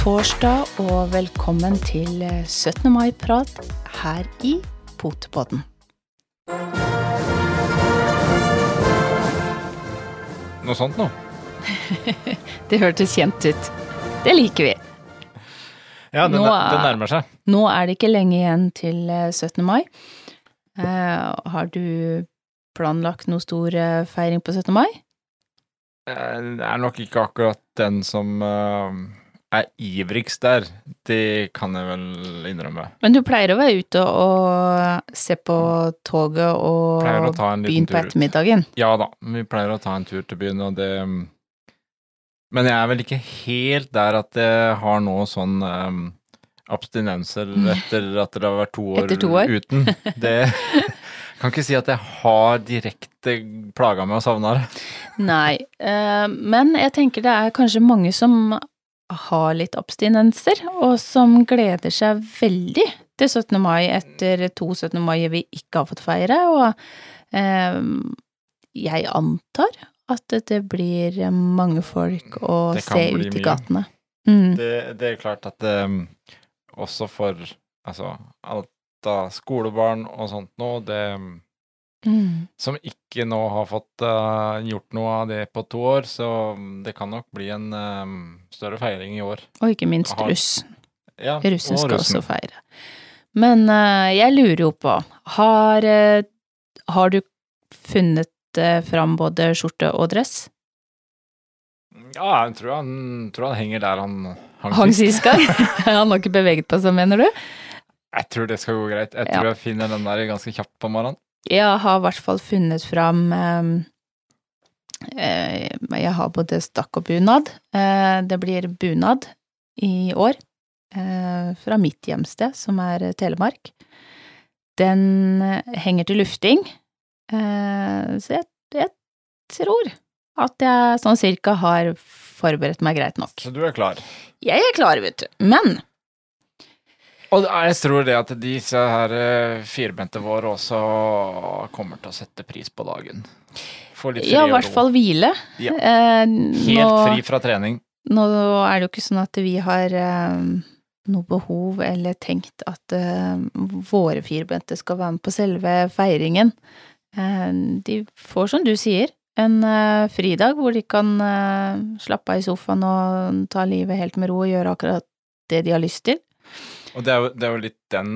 Torsdag og velkommen til 17. mai-prat her i Potepodden. Noe sånt noe. Det hørtes kjent ut. Det liker vi. Ja, det, Nå er- det nærmer seg. Nå er det ikke lenge igjen til eh, 17. mai. Eh, har du planlagt noe stor eh, feiring på 17. mai? Eh, Det er nok ikke akkurat den som eh, er ivrigst der. Det kan jeg vel innrømme. Men du pleier å være ute og se på toget og byen på ut. ettermiddagen. Ja da, vi pleier å ta en tur til byen, og det Men jeg er vel ikke helt der at jeg har nå sånn um, abstinenser etter at det har vært to år, to år? uten. Det kan ikke si at jeg har direkte plaga med å savne det. Nei, eh, men jeg tenker det er kanskje mange som har litt abstinenser, og som gleder seg veldig til 17. mai etter to 17. mai vi ikke har fått feire, og eh, jeg antar at det blir mange folk å se ut i mye. gatene. Mm. Det, det er klart at um, også for altså alt av skolebarn og sånt nå, det Mm. som ikke nå har fått uh, gjort noe av det på to år, så um, det kan nok bli en um, større feiring i år. Og ikke minst Har- russ. Ja, Russen og skal russen. også feire. Men uh, jeg lurer jo på, har, uh, har du funnet fram både skjorte og dress? Ja, jeg tror han, tror han henger der han hang Hang sist. gang? Han har ikke beveget på seg, mener du? Jeg tror det skal gå greit. Jeg Ja. tror jeg finner den der ganske kjapt på morgenen. Jeg har i hvert fall funnet fram eh, eh, Jeg har både stakk og bunad. Eh, det blir bunad i år, eh, fra mitt hjemsted, som er Telemark. Den henger til lufting, eh, så jeg, jeg tror at jeg sånn cirka har forberedt meg greit nok. Så du er klar. Jeg er klar, vet du. Men Og jeg tror det at disse her eh, firbente våre også kommer til å sette pris på dagen. Få litt fri ja, i hvert fall hvile. Ja. Eh, Helt nå- fri fra trening. Nå er det jo ikke sånn at vi har eh, noe behov eller tenkt at våre firbente skal være med på selve feiringen. De får, som du sier, en fridag hvor de kan slappe av i sofaen og ta livet helt med ro og gjøre akkurat det de har lyst til. Og det er, jo, det er jo litt den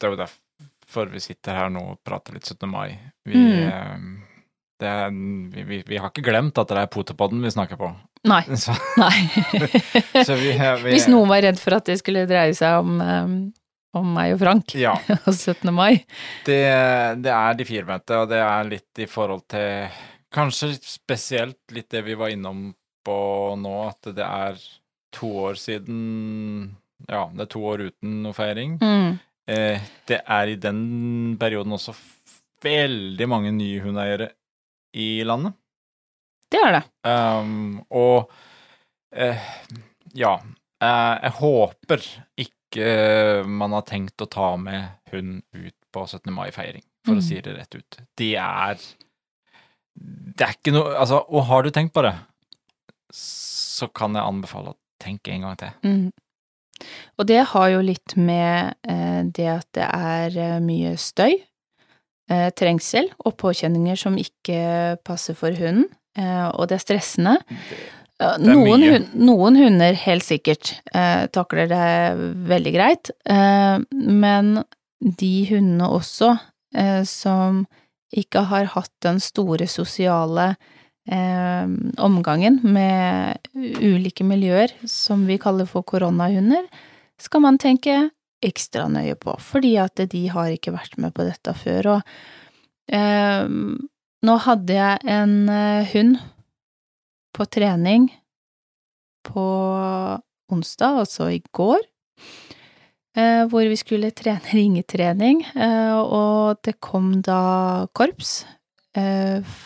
Det er jo derfor vi sitter her nå og prater litt 17. mai. Vi, Mm. eh, det er, vi, vi, vi har ikke glemt at det er Potepodden vi snakker på. Nei. Så, Nei. så vi, vi Hvis noen var redd for at det skulle dreie seg om, eh, om meg og Frank Ja. og 17. mai. Det, det er de firbente, og det er litt i forhold til Kanskje spesielt litt det vi var innom på nå, at det er to år siden Ja, det er to år uten noe feiring. Mm. Eh, det er i den perioden også veldig mange nye hundeeiere i landet. Det er det. Um, og eh, ja, eh, jeg håper ikke man har tenkt å ta med hund ut på 17. mai-feiring, for Mm. å si det rett ut. Det er Det er ikke noe Altså, og har du tenkt på det, så kan jeg anbefale å tenke en gang til. Mm. Og det har jo litt med eh, det at det er eh, mye støy, eh, trengsel og påkjenninger som ikke passer for hunden, og det er stressende. Noen, noen hunder helt sikkert takler det veldig greit, men de hundene også som ikke har hatt den store sosiale eh, omgangen med ulike miljøer som vi kaller for koronahunder, skal man tenke ekstra nøye på, fordi at de har ikke vært med på dette før. Og eh, nå hadde jeg en eh, hund på trening på onsdag, altså i går, eh, hvor vi skulle trene ringetrening, eh, og det kom da korps eh,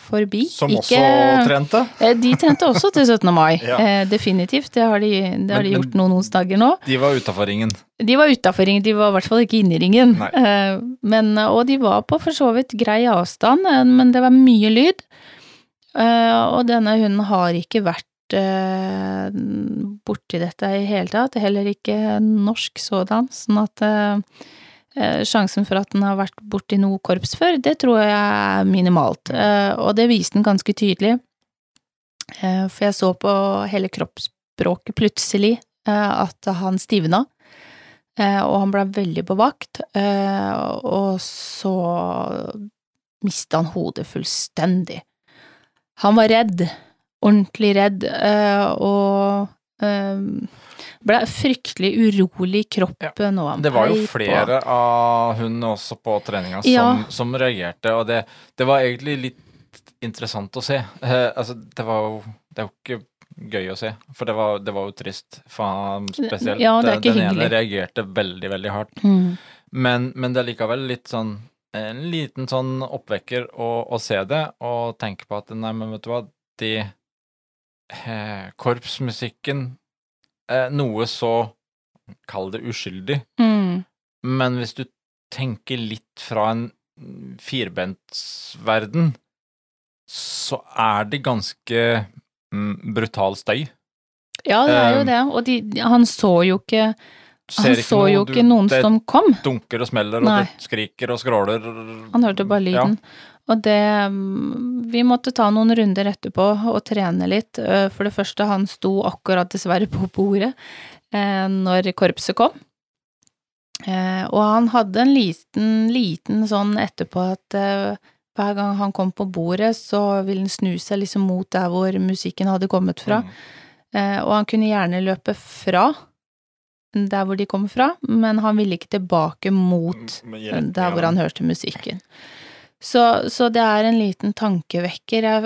forbi. Som Ikke- også trente. Eh, De trente også til 17. mai, Ja. eh, definitivt. Det har de, det har Men- de gjort noen onsdager nå. De var utafor ringen. De var utafor ringen, de var i hvert fall ikke inne i ringen. Eh, Men, og de var på for så vidt grei avstand, eh, men det var mye lyd. Eh, Og denne hunden har ikke vært eh, borti dette i hele tatt, heller ikke norsk sådan, sånn at eh, eh, sjansen for at den har vært borti noe korps før, det tror jeg er minimalt, eh, og det viste den ganske tydelig. Eh, for jeg så på hele kroppsspråket plutselig eh, at han stivna, eh, og han ble veldig på vakt, eh, og så mista han hodet fullstendig. Han var redd, ordentlig redd, eh, og eh, ble fryktelig urolig i kroppen, Ja. Det var jo flere på. av hun også på treninga som, Ja. som reagerte, og det, det var egentlig litt interessant å se. Eh, altså, det var jo Det er jo ikke gøy å se, for det var, det var jo trist. Faen, spesielt Ja, det eh, den ene hyggelig. reagerte veldig, veldig hardt. Mm. Men, men det er likevel litt sånn En liten sånn oppvekker å, å se det, og tenke på at nei, men vet du hva, de Korpsmusikken eh, Noe så Kall det uskyldig. Mm. Men hvis du tenker litt fra en firbentsverden, så er det ganske mm, brutal støy. Ja, det er jo Um, det, og de, han så jo ikke Ser Han ikke så noe, jo ikke noen det som kom. Det dunker og smeller, og det skriker og skråler. Han hørte bare lyden. Og det mm, Vi måtte ta noen runder etterpå og trene litt. Eh, For det første, han sto akkurat dessverre på bordet eh, når korpset kom. Eh, og han hadde en liten, liten sånn etterpå at hver gang han kom på bordet, så ville han snu seg liksom mot der hvor musikken hadde kommet fra. Mm. Og han kunne gjerne løpe fra der hvor de kom fra, men han ville ikke tilbake mot Mm, der hvor han hørte musikken. Så, så det er en liten tankevekker. Jeg,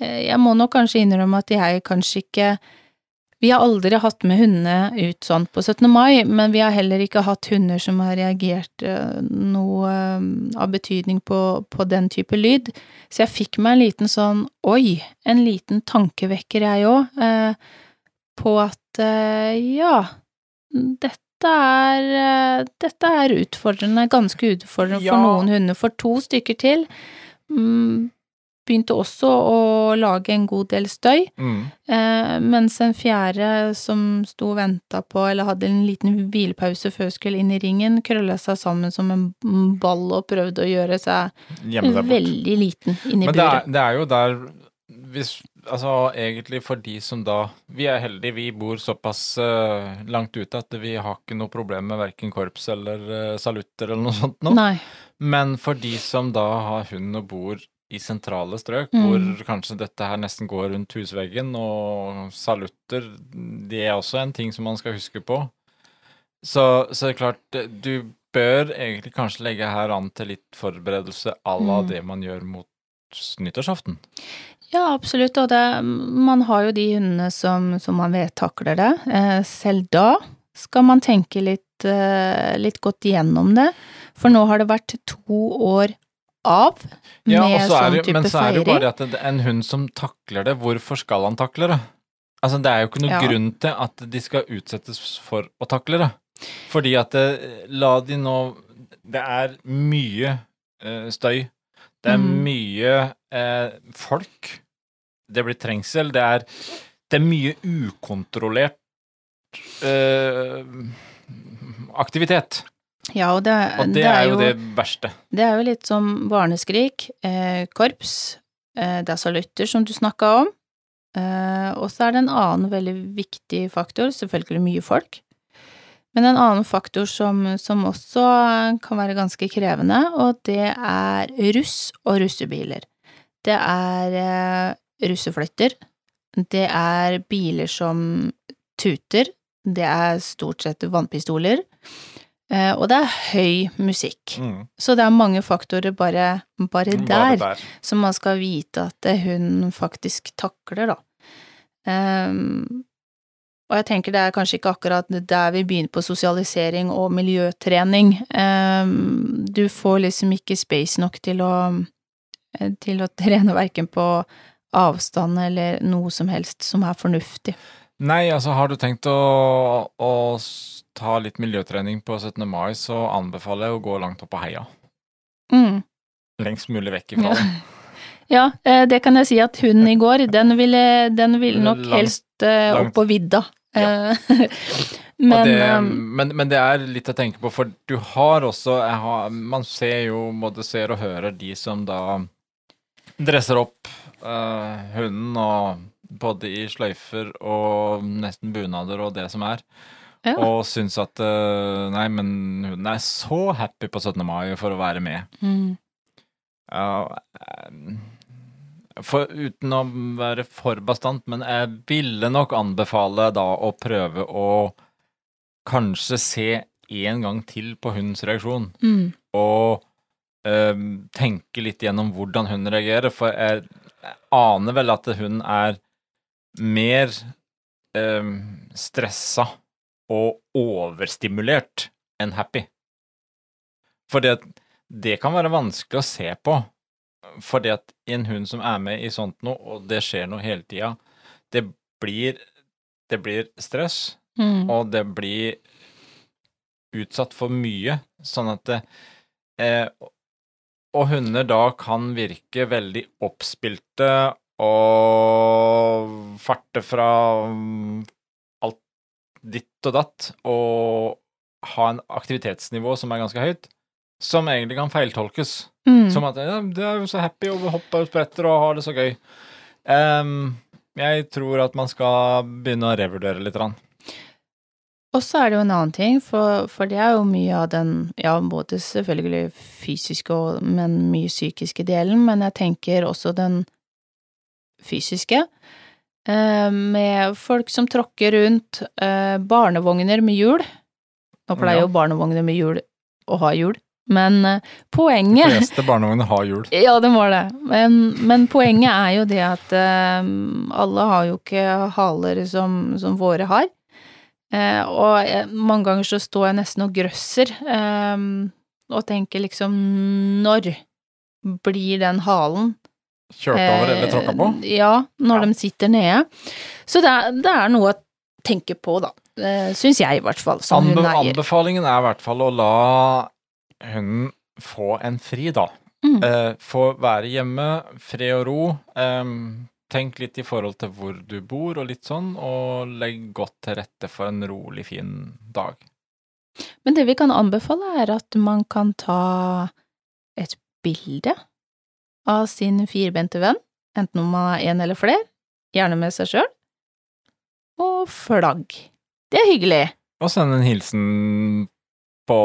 jeg, jeg må nok kanskje innrømme at jeg kanskje ikke Vi har aldri hatt med hundene ut sånn på 17. mai, men vi har heller ikke hatt hunder som har reagert eh, noe eh, av betydning på, på den type lyd. Så jeg fikk meg en liten sånn oi, en liten tankevekker jeg òg, eh, på at eh, ja, dette er, eh, dette er utfordrende, ganske utfordrende Ja. for noen hunder. For to stykker til mm, begynte også å lage en god del støy, Mm. eh, mens en fjerde som sto og venta på, eller hadde en liten hvilepause før skulle inn i ringen, krølla seg sammen som en ball og prøvde å gjøre seg veldig liten inni Men det er, det er jo der hvis, Altså egentlig for de som da Vi er heldige, vi bor såpass uh, langt ute at vi har ikke noe problem med verken korps eller uh, salutter eller noe sånt nå. Nei. Men for de som da har hund og bor i sentrale strøk, Mm. hvor kanskje dette her nesten går rundt husveggen, og salutter, det er også en ting som man skal huske på. Så, så det er klart, du bør egentlig kanskje legge her an til litt forberedelse à la Mm. det man gjør mot nyttårsaften. Ja, absolutt, og det, man har jo de hundene som, som man vet takler det. Eh, selv da skal man tenke litt, eh, litt godt igjennom det, for nå har det vært to år av med Ja, sånn type men så er det jo bare at det en hund som takler det, hvorfor skal han takle det? Altså, det er jo ikke noe Ja. grunn til at de skal utsettes for å takle det. Fordi at det, la de nå Det er mye eh, støy. Det er Mm. mye eh, folk. Det blir trengsel. Det er, det er mye ukontrollert eh, aktivitet. Ja, og det, Og det, er jo det verste. Det er jo litt som barneskrik, eh, korps, eh, det er salutter som du snakka om, eh, og så er det en annen veldig viktig faktor, selvfølgelig mye folk, men en annen faktor som, som også kan være ganske krevende, og det er russ og russebiler. Det er russeflytter, det er biler som tuter, det er stort sett vannpistoler, eh, og det er høy musikk. Mm. Så det er mange faktorer bare, bare Bare der, der. som man skal vite at hun faktisk takler, da. Um, og jeg tenker det er kanskje ikke akkurat der vi begynner på sosialisering og miljøtrening. Um, du får liksom ikke space nok til å, til å trene verken på avstand eller noe som helst som er fornuftig. Nei, altså har du tenkt å, å ta litt miljøtrening på 17. mai, så anbefaler jeg å gå langt opp på heia. Mm. Lengst mulig vekk ifra Ja. det. Ja, eh, det kan jeg si at hunden i går, den ville, den ville nok Langt- helst uh, opp på vidda. Ja. Eh, Men det, men, men det er litt å tenke på, for du har også har, Man ser jo, både ser og hører de som da dresser opp eh, hunden, og både i sløyfer og nesten bunader og det som er, ja. og syns at uh, Nei, men hunden er så happy på 17. mai for å være med. Mm. Ja, eh, for, uten å være for bastant, men jeg ville nok anbefale da å prøve å kanskje se en gang til på hundens reaksjon, Mm. og eh, tenke litt gjennom hvordan hun reagerer, for jeg aner vel at hunden er mer eh, stressa og overstimulert enn happy. Fordi at det kan være vanskelig å se på, fordi at en hund som er med i sånt noe, og det skjer noe hele tida, det blir, det blir stress, Mm. og det blir utsatt for mye, sånn at det eh, Og hunder da kan virke veldig oppspilte og farte fra mm, alt ditt og datt, og ha en aktivitetsnivå som er ganske høyt, som egentlig kan feiltolkes. Mm. Som at ja, du er jo så happy og hopper og spretter og har det så gøy. Um, jeg tror at man skal begynne å revurdere litt. Rann. Og så er det jo en annen ting, for, for det er jo mye av den, ja, både selvfølgelig fysiske, og, men mye psykiske delen, men jeg tenker også den fysiske. Eh, med folk som tråkker rundt, eh, barnevogner med hjul. Nå pleier Ja. jo barnevogner med hjul å ha hjul, men eh, De fleste barnevogner har hjul. Ja, det må det. Men, men poenget er jo det at eh, alle har jo ikke haler som, som våre har. Eh, og jeg, mange ganger så står jeg nesten og grøsser eh, og tenker liksom Når blir den halen Kjørt over eller tråkka på. Eh, Ja, når Ja. de sitter nede. Så det er, det er noe å tenke på, da. Eh, Syns jeg, i hvert fall, som Anbe hundeeier. anbefalingen er i hvert fall å la hunden få en fridag. Mm. Eh, få være hjemme, fred og ro. Em, tenk litt i forhold til hvor du bor og litt sånn, og legg godt til rette for en rolig, fin dag. Men det vi kan anbefale, er at man kan ta et bilde av sin firbente venn, enten om man er en eller flere, gjerne med seg sjøl, og flagg. Det er hyggelig. Og send en hilsen på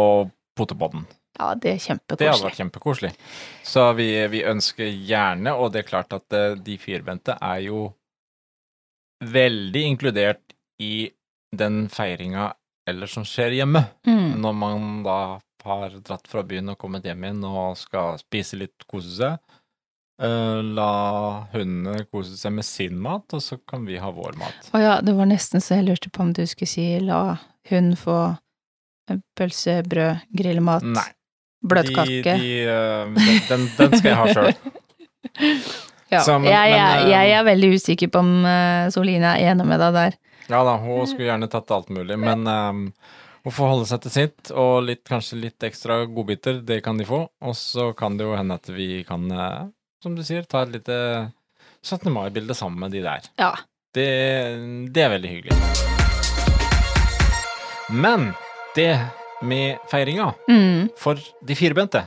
potepodden. Ja, det er Det hadde kjempekoselig. vært kjempekoselig. Så vi, vi ønsker gjerne, og det er klart at eh, de firbente er jo veldig inkludert i den feiringa ellers som skjer hjemme. Mm. Når man da har dratt fra byen og kommet hjem igjen og skal spise litt, kose seg. eh, la hundene kose seg med sin mat, og så kan vi ha vår mat. Å ja, det var nesten så jeg lurte på om du skulle si la hund få pølse, brød, grillemat, Nei. Bløtkake. De, de, eh, den, den skal jeg ha sjøl. Ja, jeg, jeg, eh, jeg er veldig usikker på om eh, Soline er enig med deg der. Ja da, hun skulle gjerne tatt alt mulig, men um, hun får holde seg til sitt, og litt, kanskje litt ekstra godbiter, det kan de få. Og så kan det jo hende at vi kan, som du sier, ta et lite 17. mai-bilde sammen med de der. Ja. Det, det er veldig hyggelig. Men det med feiringa Mm. for de firbente,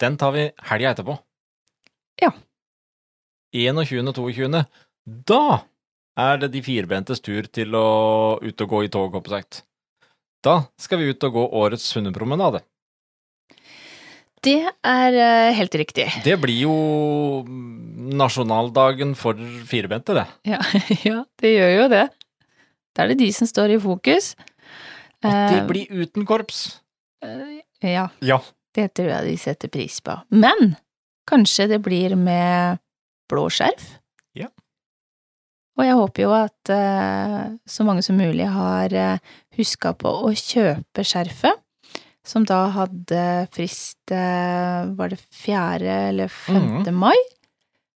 den tar vi helga etterpå. Ja. 21. og 22. Da er det de firbentes tur til å ut og gå i tog, håper jeg sagt. Da skal vi ut og gå årets hundepromenade. Det er eh, helt riktig. Det blir jo nasjonaldagen for firbente, det. Ja, ja, det gjør jo det. Da er det de som står i fokus. Og det Eh, blir uten korps. eh, Ja, Ja. det tror jeg de setter pris på. Men kanskje det blir med blå skjerf? Ja. Og jeg håper jo at uh, så mange som mulig har uh, huska på å kjøpe skjerfet, som da hadde frist uh, Var det 4. eller 5. Mhm. mai?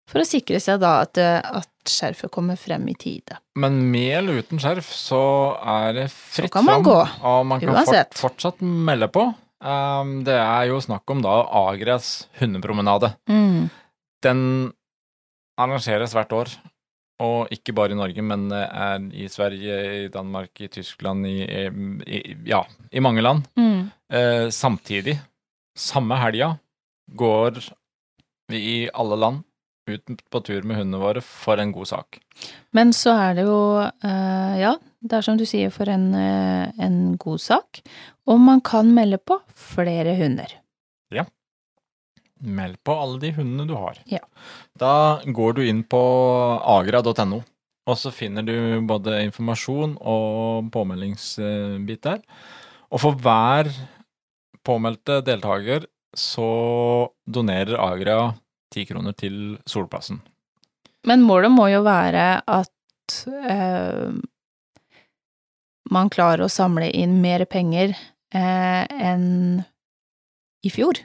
For å sikre seg da at, eh, at skjerfet kommer frem i tide. Men med eller uten skjerf så er det fritt kan man gå, uansett. og man kan fort, fortsatt melde på. Um, det er jo snakk om da Agrias hundepromenade. Mm. Den arrangeres hvert år. Og ikke bare i Norge, men eh, er i Sverige, i Danmark, i Tyskland, i, i, ja, i mange land. Mm. Eh, samtidig, samme helga, går vi i alle land ut på tur med hundene våre for en god sak. Men så er det jo, eh, ja, det er som du sier, for en, eh, en god sak. Og man kan melde på flere hunder. Ja. Meld på alle de hundene du har. Ja. Da går du inn på agra.no, og så finner du både informasjon og påmeldingsbit der. Og for hver påmeldte deltaker så donerer Agra ti kroner til Solplassen. Men målet må jo være at eh, man klarer å samle inn mer penger eh, enn i fjor.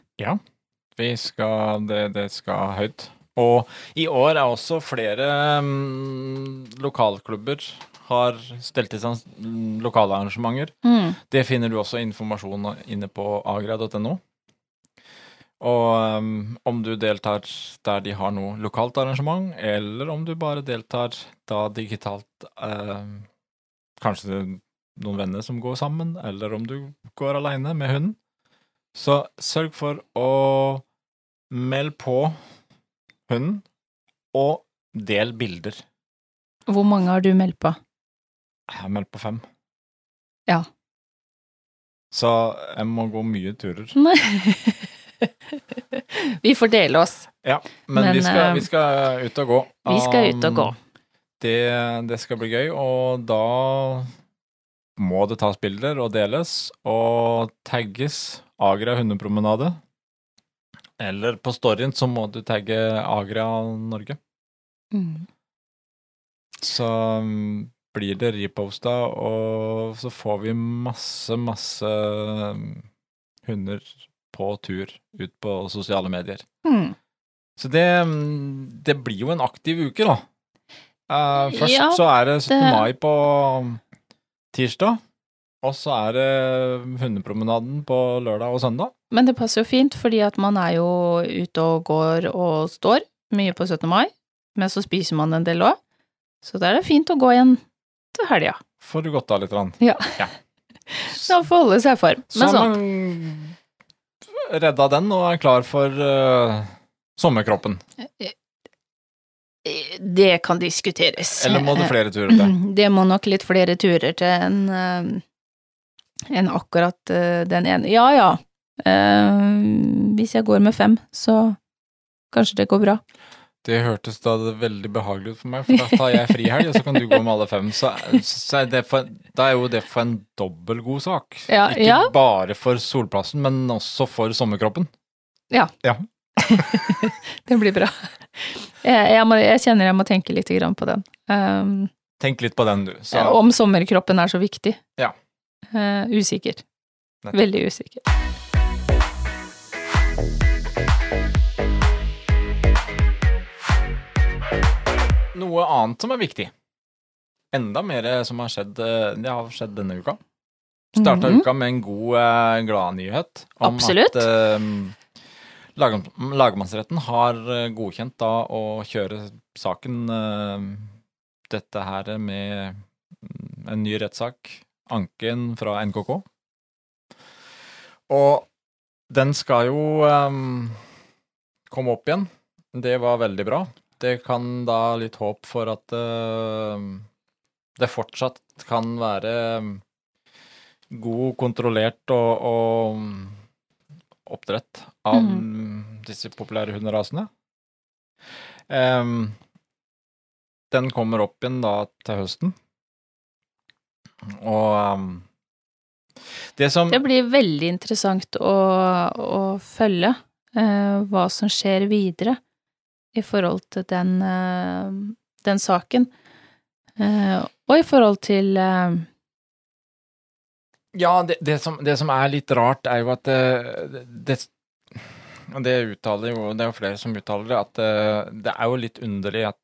Vi skal, det, det skal høyt. Og i år er også flere mm, lokalklubber har stelt i stand mm, lokale arrangementer. Mm. Det finner du også informasjon inne på agra.no. Og um, om du deltar der de har noe lokalt arrangement, eller om du bare deltar da digitalt uh, Kanskje noen venner som går sammen, eller om du går aleine med hunden. Så sørg for å melde på hunden, og del bilder. Hvor mange har du meldt på? Jeg har meldt på fem. Ja. Så jeg må gå mye turer. Nei. Vi får dele oss. Ja, men, Men, vi, skal, eh, vi skal ut og gå. Vi skal ut og gå. Um, Det, det skal bli gøy, og da må det tas bilder og deles, og tagges Agra hundepromenade. Eller på storyen så må du tagge Agra Norge. Mm. Så um, blir det reposta, og så får vi masse, masse um, hunder på tur ut på sosiale medier. Mm. Så det, det blir jo en aktiv uke, da. Uh, først Ja, så er det 17. det- mai på tirsdag, og så er det hundepromenaden på lørdag og søndag. Men det passer jo fint, fordi at man er jo ute og går og står mye på 17. mai, men så spiser man en del òg. Så da er det fint å gå igjen til helga. Får du godt av litt. Rann. Ja. Så får holde seg i form. Men sånn, man redda den og er klar for uh, sommerkroppen. det kan diskuteres. Eller må det flere turer til? Det må nok litt flere turer til enn uh, en akkurat uh, den ene. Ja ja, Eh, hvis jeg går med fem, så kanskje det går bra. Det hørtes da veldig behagelig ut for meg, for da tar jeg frihelg, og så kan du gå med alle fem. Så, så er det for, da er jo det for en dobbel god sak. Ja, Ikke ja. bare for solplassen, men også for sommerkroppen. ja Det blir bra. Jeg, jeg, må, jeg kjenner jeg må tenke litt grann på den. Um, Tenk litt på den, du. Så om sommerkroppen er så viktig. Ja. Uh, usikker. Veldig usikker. Noe annet som er viktig. Enda mer som har skjedd eh, Det har skjedd denne uka. Starta Mhm. uka med en god uh, gladnyhet om Absolutt. at eh, lag, lagmannsretten har eh, godkjent da å kjøre saken eh, dette her med mm, en ny rettssak, anken fra NKK. Og den skal jo eh, komme opp igjen. Det var veldig bra. Det kan da litt håp for at eh, det fortsatt kan være god, kontrollert og, og oppdrett av disse populære hunderasene. Um, den kommer opp igjen da til høsten. Og um, det som Det blir veldig interessant å, å følge uh, hva som skjer videre i forhold til den, eh, den saken. Eh, og i forhold til eh, Ja, det, det, som, det som er litt rart, er jo at det, Og det uttaler jo Det er jo flere som uttaler det, at det er jo litt underlig at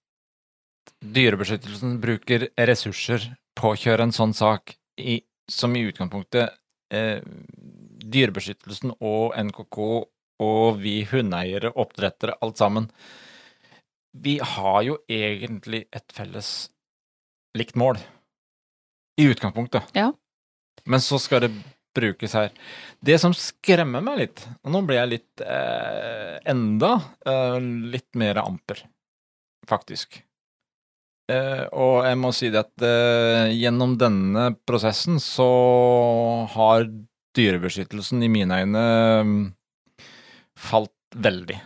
Dyrebeskyttelsen bruker ressurser på å kjøre en sånn sak i, som i utgangspunktet eh, Dyrebeskyttelsen og NKK og vi hundeeiere, oppdrettere, alt sammen vi har jo egentlig et felles likt mål. I utgangspunktet. Ja. Men så skal det brukes her. Det som skremmer meg litt, og nå blir jeg litt eh, enda eh, litt mer amper, faktisk. Eh, og jeg må si det at eh, gjennom denne prosessen så har dyrebeskyttelsen i mine øyne mm, falt veldig.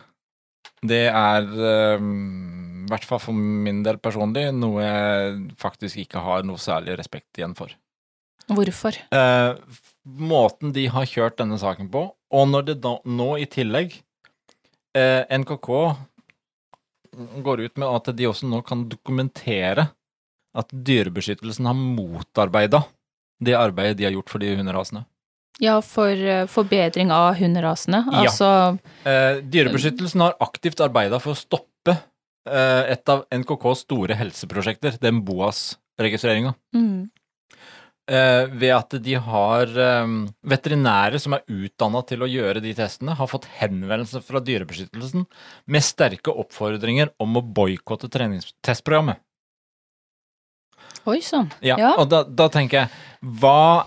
Det er, eh, i hvert fall for min del personlig, noe jeg faktisk ikke har noe særlig respekt igjen for. Hvorfor? Eh, måten de har kjørt denne saken på, og når det da, nå i tillegg eh, NKK går ut med at de også nå kan dokumentere at Dyrebeskyttelsen har motarbeida det arbeidet de har gjort for de hunderasene. Ja, for eh, forbedring av hunderasene. Ja. Altså Eh, dyrebeskyttelsen har aktivt arbeida for å stoppe eh, et av NKKs store helseprosjekter, den BOAS-registreringa. mm, Eh, ved at de har eh, veterinærer som er utdanna til å gjøre de testene, har fått henvendelse fra Dyrebeskyttelsen med sterke oppfordringer om å boikotte treningstestprogrammet. Oi sann. Ja, Ja. Og da, da tenker jeg, hva,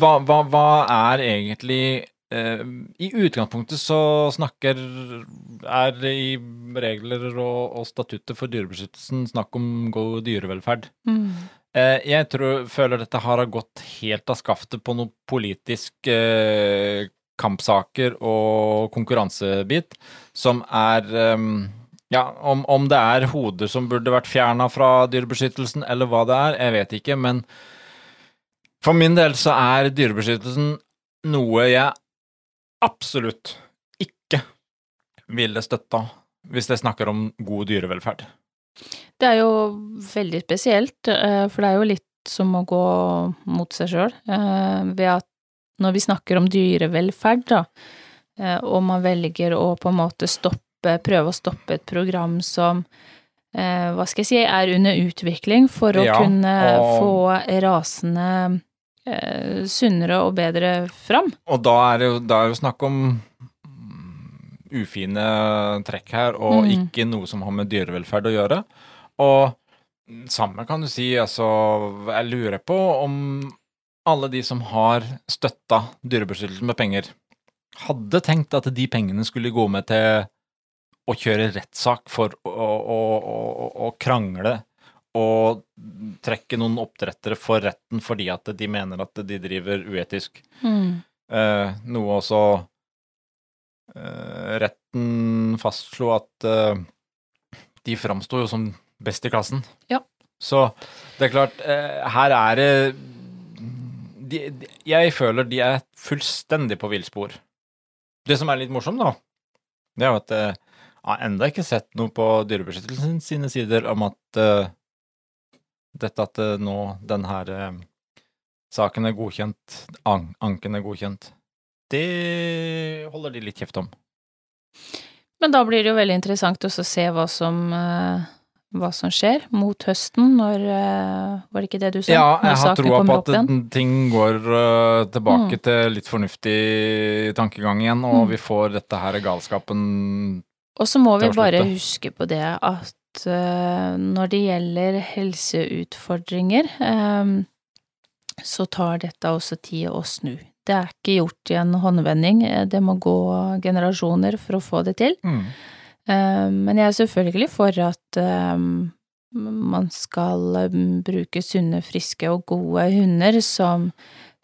hva, hva, hva er egentlig eh, I utgangspunktet så snakker Er i regler og, og statutter for dyrebeskyttelsen snakk om god dyrevelferd. mm. Eh, jeg tror, føler dette har gått helt av skaftet på noe politisk eh, kampsaker og konkurransebit som er um, Ja, om, om det er hoder som burde vært fjerna fra dyrebeskyttelsen, eller hva det er, jeg vet ikke, men for min del så er dyrebeskyttelsen noe jeg absolutt ikke ville støtta hvis jeg snakker om god dyrevelferd. Det er jo veldig spesielt, eh, for det er jo litt som å gå mot seg sjøl, ved at når vi snakker om dyrevelferd, da, eh, og man velger å på en måte stoppe, prøve å stoppe et program som eh, hva skal jeg si, er under utvikling for å Ja, kunne og- få rasene eh, sunnere og bedre fram. Og da er det jo, da er det jo snakk om ufine trekk her, og Mm. ikke noe som har med dyrevelferd å gjøre. Og samme kan du si, altså Jeg lurer på om alle de som har støtta dyrebeskyttelsen med penger, hadde tenkt at de pengene skulle gå med til å kjøre rettssak for å, å, å, å krangle og trekke noen oppdrettere for retten fordi at de mener at de driver uetisk. Eh, noe også eh, Retten fastslo at eh, de framsto jo som best i klassen. Ja. Så det er klart, eh, her er det de, de, Jeg føler de er fullstendig på villspor. Det som er litt morsomt, da, det er jo at eh, jeg har enda ikke sett noe på Dyrebeskyttelsen sine sider om at eh, dette at eh, nå den her eh, saken er godkjent, an anken er godkjent, det holder de litt kjeft om. Men da blir det jo veldig interessant også å se hva som, eh, hva som skjer mot høsten, når Var det ikke det du sa? Ja, jeg har troa på at ting går tilbake Mm. til litt fornuftig tankegang igjen, og Mm. vi får dette her galskapen Og så må vi bare huske på det at uh, når det gjelder helseutfordringer, um, så tar dette også tid å snu. Det er ikke gjort i en håndvending, det må gå generasjoner for å få det til. mm. Um, Men jeg er selvfølgelig for at um, man skal bruke sunne, friske og gode hunder som,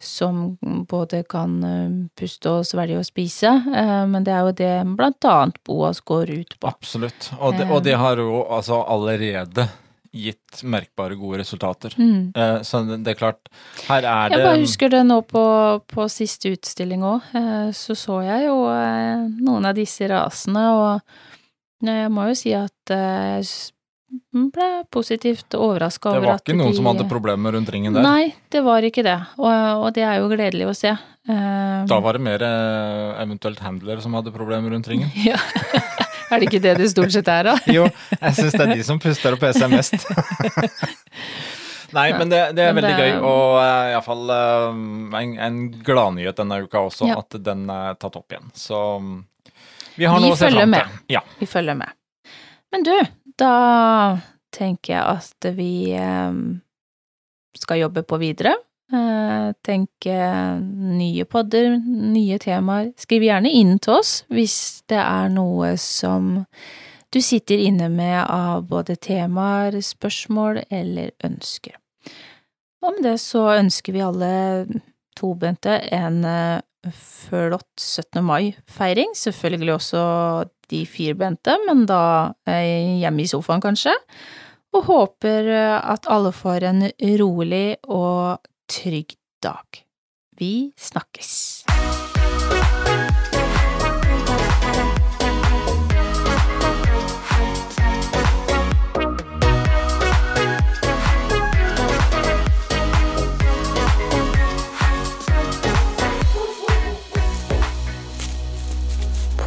som både kan eh, puste og svelge og spise, eh, men det er jo det blant annet Boas går ut på. Absolutt. Og det, og det har jo altså allerede gitt merkbare gode resultater. Mm. Eh, så det, er klart, her er det Jeg bare husker det nå på, på siste utstilling òg, så så jeg jo eh, noen av disse rasene, og jeg må jo si at eh, positivt overraska over at de Det var ikke noen de som hadde problemer rundt ringen der. Nei, det var ikke det, og, og det er jo gledelig å se. Eh, Da var det mer eh, eventuelt handlere som hadde problemer rundt ringen. ja. Er det ikke det det stort sett er, da? Jo, jeg syns det er de som puster og peser mest. Nei, men det, det er Men veldig det- gøy, og uh, iallfall uh, en, en gladnyhet denne uka også, Ja. at den er tatt opp igjen. Så um, vi har Vi noe å se fram til. Ja. Vi følger med. Men du, da tenker jeg at vi eh, skal jobbe på videre. Eh, tenke nye podder, nye temaer. Skriv gjerne inn til oss hvis det er noe som du sitter inne med av både temaer, spørsmål eller ønsker. Og med det så ønsker vi alle tobente en eh, flott 17. mai-feiring. Selvfølgelig også de firbente, men da eh, hjemme i sofaen, kanskje. Og håper eh, at alle får en rolig og trygg dag. Vi snakkes.